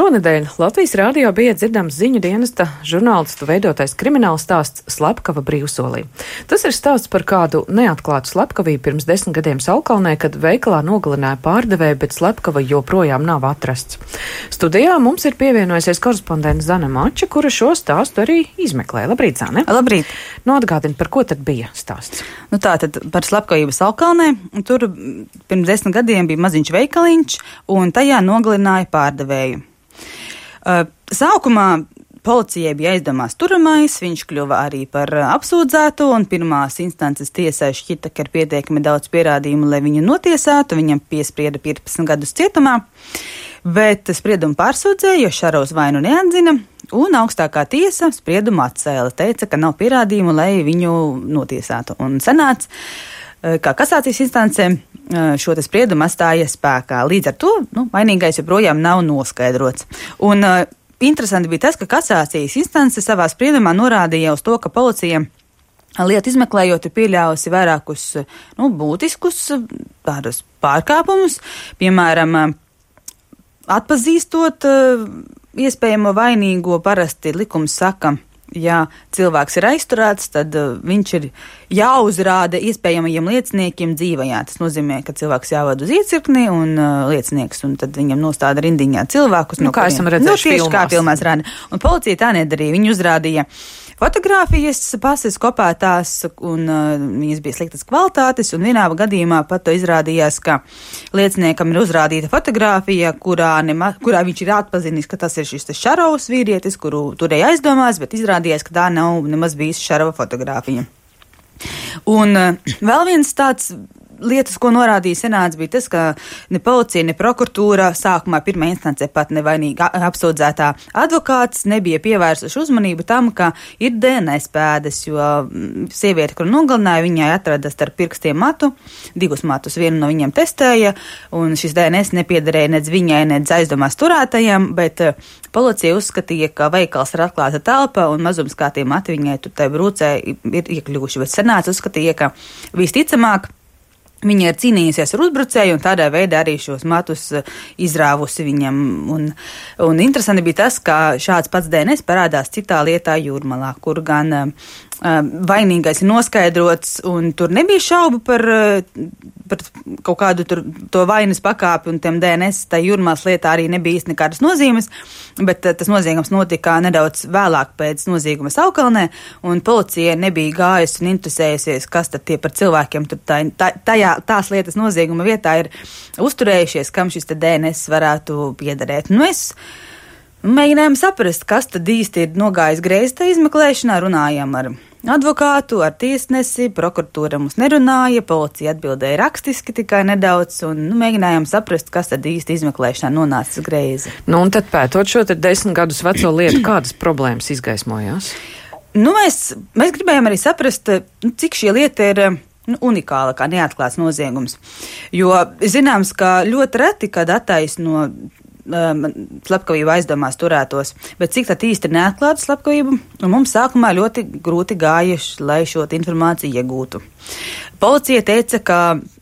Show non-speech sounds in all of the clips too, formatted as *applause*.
Šonadēļ Latvijas rādio bija dzirdams ziņu dienesta žurnālistu veidotais krimināla stāsts Slepkava brīvsolī. Tas ir stāsts par kādu neatklātu slepkavību pirms desmit gadiem Saukalnē, kad veikalā nogalināja pārdevēju, bet slepkava joprojām nav atrasts. Studijā mums ir pievienojusies korespondents Zana Mača, kura šo stāstu arī izmeklēja. Labrīt, Zane! Labrīt! Nu, atgādini, par ko tad bija stāsts? Nu tā tad par slepkavību Saukalnē. Tur pirms desmit gadiem bija maziņš veikaliņš, un tajā nogalināja pārdevēju. Sākumā Policijai bija aizdomās turamais, viņš kļuva arī par apsūdzēto, un pirmās instances tiesai šķita, ka ir pietiekami daudz pierādījumu, lai viņu notiesātu. Viņam piesprieda 15 gadus cietumā, bet spriedumu pārsūdzēja, jo Šaros vainu neatzina, un augstākā tiesa spriedumu atcēla, teica, ka nav pierādījumu, lai viņu notiesātu. Un senāts, kā kasācijas instancē, šo spriedumu atstāja spēkā. Līdz ar to nu, vainīgais joprojām nav noskaidrots. Un, uh, interesanti bija tas, ka kasācijas instance savā spriedumā norādīja uz to, ka policija lietu izmeklējot ir pieļāvusi vairākus nu, būtiskus tādus pārkāpumus, piemēram, atpazīstot iespējamo vainīgo, parasti likums saka, ja cilvēks ir aizturēts, tad uh, viņš ir jāuzrāda iespējamajiem lieciniekiem dzīvajā. Tas nozīmē, ka cilvēks jāvada uz iecirkni un uh, liecinieks, un tad viņam nostāda rindiņā cilvēkus. Nu, no kā esam redzējuši, nu, tieši filmās. kā filmās rāda. Un policija tā nedarīja. Viņi uzrādīja fotogrāfijas, pases kopētās, un uh, viņas bija sliktas kvalitātes, un vienā gadījumā pat izrādījās, ka lieciniekam ir uzrādīta fotogrāfija, kurā, nema, kurā viņš ir atpazinis, ka tas ir šis Šarovs vīrietis, kuru turēja aizdomās, bet izrādījās, ka tā nav nemaz bijis Šarova fotogrāfija. Un uh, vēl viens tāds lietas, ko norādīja senāts, bija tas, ka ne policija, ne prokuratūra sākumā pirmā instancē pat nevainīgi apsūdzētā advokāts nebija pievērsuši uzmanību tam, ka ir DNS pēdas, jo mm, sieviete, kur nogalināja, viņai atrada starp pirkstiem matu, divus matus, vienu no viņiem testēja, un šis DNS nepiedarēja nec viņai, nec aizdomās turētajam, bet eh, policija uzskatīja, ka veikals ir atklāta telpa un mazums kā tie mati viņai tur tai brūcē ir iekļuvuši, bet senāts uzskatīja, ka visticamāk, Viņa ir cīnījusies ar uzbrucēju un tādā veidā arī šos matus eh, izrāvusi viņam. Un, un interesanti bija tas, ka šāds pats DNS parādās citā lietā jūrmalā, kur gan uh, vainīgais ir noskaidrots, un tur nebija šaubu par, par kaut kādu tur, to vainas pakāpi, un tiem DNS tai jūrmās lietā arī nebija īsti nekādas nozīmes, bet tas noziegums notika nedaudz vēlāk pēc nozieguma Saukalnē, un policija nebija gājusi un interesējusies, kas tad tie par cilvēkiem tur tā, tā, tajā, tās lietas nozieguma vietā ir uzturējušies, kam šis DNS varētu piederēt. Nu, es, Mēģinājām saprast, kas tad īsti ir nogājis greizi izmeklēšanā, runājām ar advokātu, ar tiesnesi, prokuratūra mums nerunāja, policija atbildēja rakstiski tikai nedaudz, un nu, mēģinājām saprast, kas tad īsti izmeklēšanā nonācis greizi. Nu, un tad pētot šo desmit gadus veco lietu, kādas problēmas izgaismojās? Nu, mēs, mēs gribējām arī saprast, nu, cik šī lieta ir nu, unikāla, kā neatklāts noziegums. Jo zināms, ka ļoti reti, kad attaisno um, slepkavību aizdomās turētos. Bet cik tad īsti neatklāta slepkavība? Mums sākumā ļoti grūti gāja, lai šo informāciju iegūtu. Policija teica, ka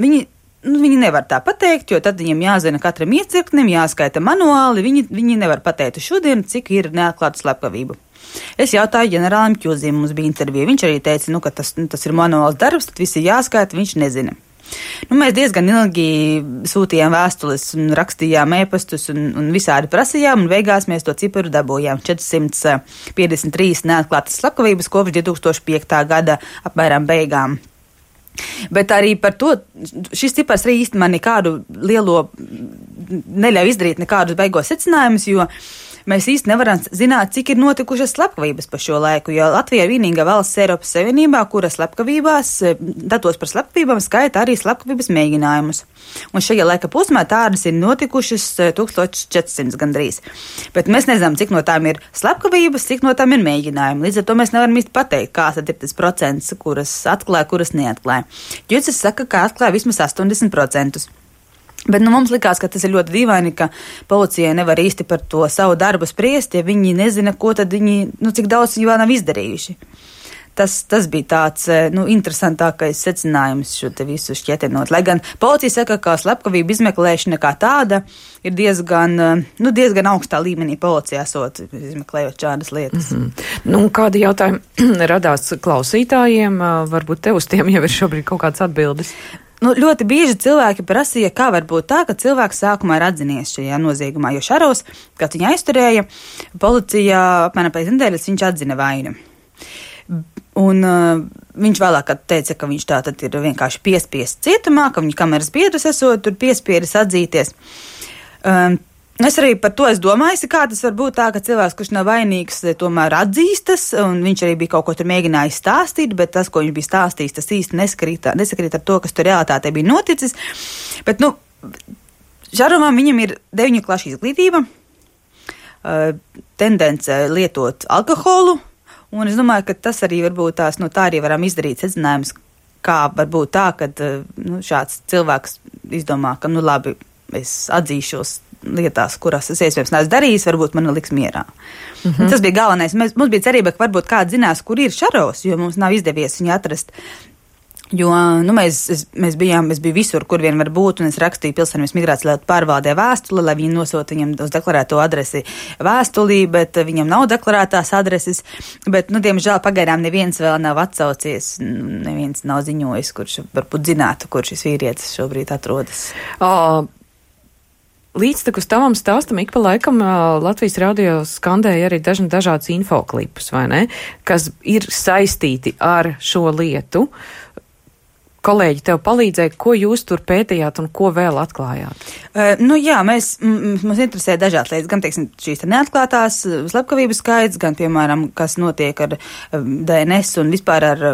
viņi. Nu, viņi nevar tā pateikt, jo tad viņiem jāzina katram iecirknim, jāskaita manuāli. Viņi, viņi nevar pateikt šodien, cik ir neatklāta slepkavība. Es jautāju ģenerālim Čūzīm, mums bija intervija. Viņš arī teica, nu, ka tas, nu, tas ir manuāls darbs, tad visi jāskaita, viņš nezina. Nu, mēs diezgan ilgi sūtījām vēstules rakstījām ēpastus un, un visādi prasījām, un beigās mēs to ciparu dabūjām 453 neatklātas slepkavības kopš 2005. gada apmēram beigām. Bet arī par to šis cipars arī īstenībā nekādu lielo neļauj izdarīt nekādus beigos secinājumus, jo uh, mēs īsti nevaram zināt, cik ir notikušas slepkavības pa šo laiku, jo Latvija ir vienīgā valsts Eiropas Savienībā, kura slepkavībās, eh, datos par slepkavībām skaita arī slepkavības mēģinājumus. Un šajā laika posmā tādas ir notikušas 1400 eh, gandrīz. Bet mēs nezinām, cik no tām ir slepkavības, cik no tām ir mēģinājumi. Līdz ar to mēs nevaram īsti pateikt, kāds ir tas procents, kuras atklāja, kuras neatklāja. Jūtas saka, ka atklāja vismaz 80%. Bet nu, mums likās, ka tas ir ļoti dīvaini, ka policijai nevar īsti par to savu darbu spriest, ja viņi nezina, ko tad viņi, nu, cik daudz viņi vēl nav izdarījuši. tas, tas bija tāds eh, nu, interesantākais secinājums šo te visu šķietinot. Lai gan policija saka, ka slepkavību izmeklēšana kā tāda ir diezgan, eh, nu, diezgan augstā līmenī policijā esot izmeklējot šādas lietas. Mm -hmm. nu, kādi jautājumi *clears throat* radās klausītājiem? Varbūt tev uz tiem jau ir šobrīd kaut kāds atbildes. Nu, ļoti bieži cilvēki prasīja, kā var būt tā, ka cilvēks sākumā ir atzinies šajā noziegumā, jo Šaros, kad viņu aizturēja, policija apmēram pēc nedēļas viņš atzina vainu. Un uh, viņš vēlāk teica, ka viņš tā tad ir vienkārši piespiests cietumā, ka viņa kameras biedrs esot tur piespiedis atzīties. Um, Es arī par to domāju, kā tas var būt tā, ka cilvēks, kurš nav vainīgs, tomēr atzīstas, un viņš arī bija kaut ko tur mēģinājis stāstīt, bet tas, ko viņš bija stāstījis, tas īsti nesakrīt, nesakrīt ar to, kas tur realitātē bija noticis. Bet, nu, Žarumam viņam ir deviņu klašu izglītība, tendence lietot alkoholu, un es domāju, ka tas arī varbūt tās, nu, tā arī varam izdarīt secinājumus, kā var būt tā, ka nu, šāds cilvēks izdomā, ka, nu, labi, es atzīšos lietās, kuras es iespējams neesmu darījis, varbūt man liks mierā. Mm -hmm. Tas bija galvenais. Mēs, mums bija cerība, ka varbūt kāds zinās, kur ir šaros, jo mums nav izdevies viņu atrast. Jo nu, mēs, es, mēs bijām, es biju visur, kur vien var būt, un es rakstīju pilsētas migrācijas lietu pārvaldē vēstuli, lai viņi nosūta viņam uz deklarēto adresi vēstulī, bet viņam nav deklarētās adreses. Bet, nu, diemžēl pagaidām neviens vēl nav atsaucies, neviens nav ziņojis, kurš varbūt zinātu, kur šis vīrietis šobrīd atrodas. Oh. Līdztekus tavam stāstam ik pa laikam Latvijas radio skandēja arī dažni dažādas infoklipus, vai ne, kas ir saistīti ar šo lietu. Kolēģi tev palīdzēja, ko jūs tur pētījāt un ko vēl atklājāt? Uh, nu jā, mēs, mums interesē dažādas lietas, gan, teiksim, šīs neatklātās slepkavības skaits, gan, piemēram, kas notiek ar DNS un vispār ar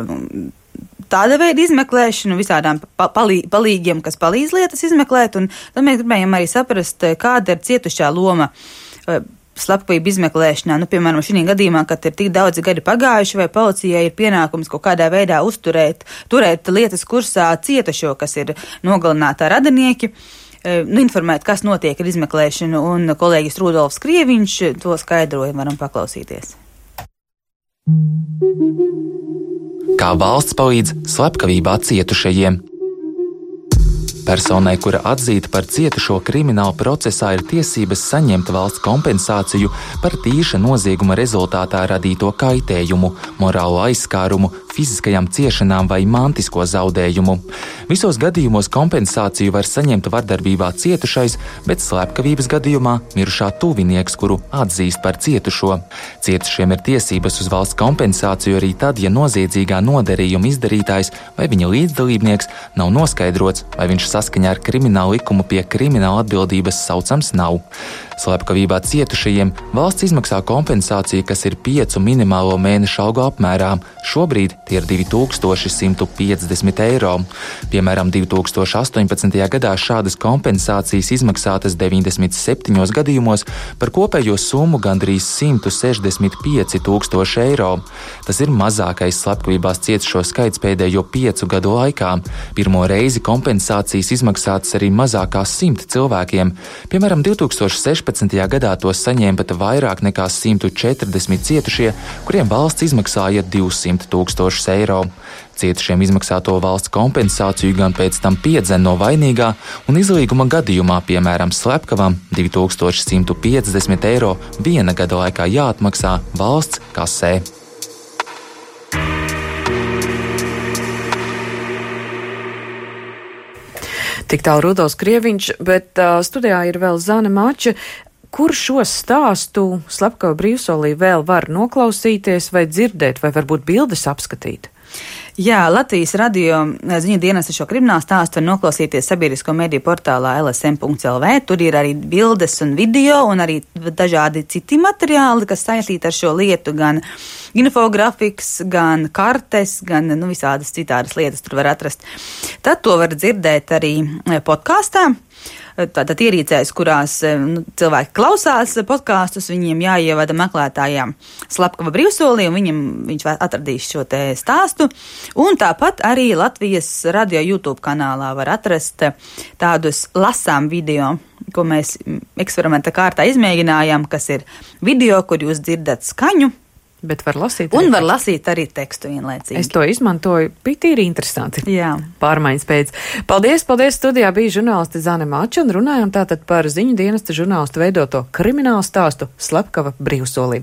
tāda veida izmeklēšanu, visādām palī, palīgiem, kas palīdz lietas izmeklēt, un tad mēs gribējām arī saprast, eh, kāda ir cietušā loma eh, slepkavību izmeklēšanā. Nu, piemēram, šī gadījumā, kad ir tik daudzi gadi pagājuši, vai policijai ir pienākums kaut kādā veidā uzturēt, turēt lietas kursā cietušo, kas ir nogalinātā radinieki. Eh, nu, informēt, kas notiek ar izmeklēšanu, un kolēģis Rudolfs Krieviņš to skaidroja, varam paklausīties. Kā valsts palīdz slepkavībā cietušajiem? Personai, kura atzīta par cietušo krimināla procesā, ir tiesības saņemt valsts kompensāciju par tīša nozieguma rezultātā radīto kaitējumu, morālo aizskārumu, fiziskajām ciešanām vai mantisko zaudējumu. Visos gadījumos kompensāciju var saņemt vardarbībā cietušais, bet slepkavības gadījumā mirušā tuvinieks, kuru atzīst par cietušo. Cietušiem ir tiesības uz valsts kompensāciju arī tad, ja noziedzīgā nodarījuma izdarītājs vai viņa līdzdalībnieks nav noskaidrots, vai viņš saskaņā ar kriminālu likumu pie krimināla atbildības saucams nav. Slepkavībā cietušajiem valsts izmaksā kompensāciju, kas ir piecu minimālo mēnešu algu apmērā. Šobrīd tie ir 2150 eiro. Piemēram, 2018. gadā šādas kompensācijas izmaksātas 97 gadījumos par kopējo summu gandrīz 165 tūkstoši eiro. Tas ir mazākais slepkavībās cietušo skaits pēdējo piecu gadu laikā. Pirmo reizi kompensācijas izmaksātas arī mazākās simt cilvēkiem. Piemēram, 2016. 2016. gadā to saņēma pat vairāk nekā 140 cietušie, kuriem valsts izmaksāja 200 tūkstošus eiro. Cietušiem izmaksāto valsts kompensāciju gan pēc tam piedzen no vainīgā, un izlīguma gadījumā, piemēram, slepkavam, 2150 eiro viena gada laikā jāatmaksā valsts kasē. Tik tālu Rudolf Krieviņš, bet uh, studijā ir vēl Zana Mača. Kur šo stāstu slepkava brīvsolī vēl var noklausīties vai dzirdēt, vai varbūt bildes apskatīt? Jā, Latvijas radio ziņu dienas šo kriminālu stāstu var noklausīties sabiedrisko mediju portālā lsm.lv. Tur ir arī bildes un video un arī dažādi citi materiāli, kas saistīti ar šo lietu, gan infografiks, gan kartes, gan nu, visādas citādas lietas tur var atrast. Tad to var dzirdēt arī podkāstā tātad ierīcēs, kurās eh, nu, cilvēki klausās podkāstus, viņiem jāievada meklētājām slepkava brīvsolī, un viņam, viņš atradīs šo te stāstu. Un tāpat arī Latvijas radio YouTube kanālā var atrast tādus lasām video ko mēs eksperimenta kārtā izmēģinājām, kas ir video, kur jūs dzirdat skaņu, Bet var lasīt. Un var tekstu. lasīt arī tekstu vienlaicīgi. Es to izmantoju, bija tīri interesanti. Jā. Pārmaiņas pēc. Paldies, paldies, studijā bija žurnāliste Zane Mača un runājām tātad par ziņu dienesta žurnālistu veidoto kriminālu stāstu Slepkava brīvsolī.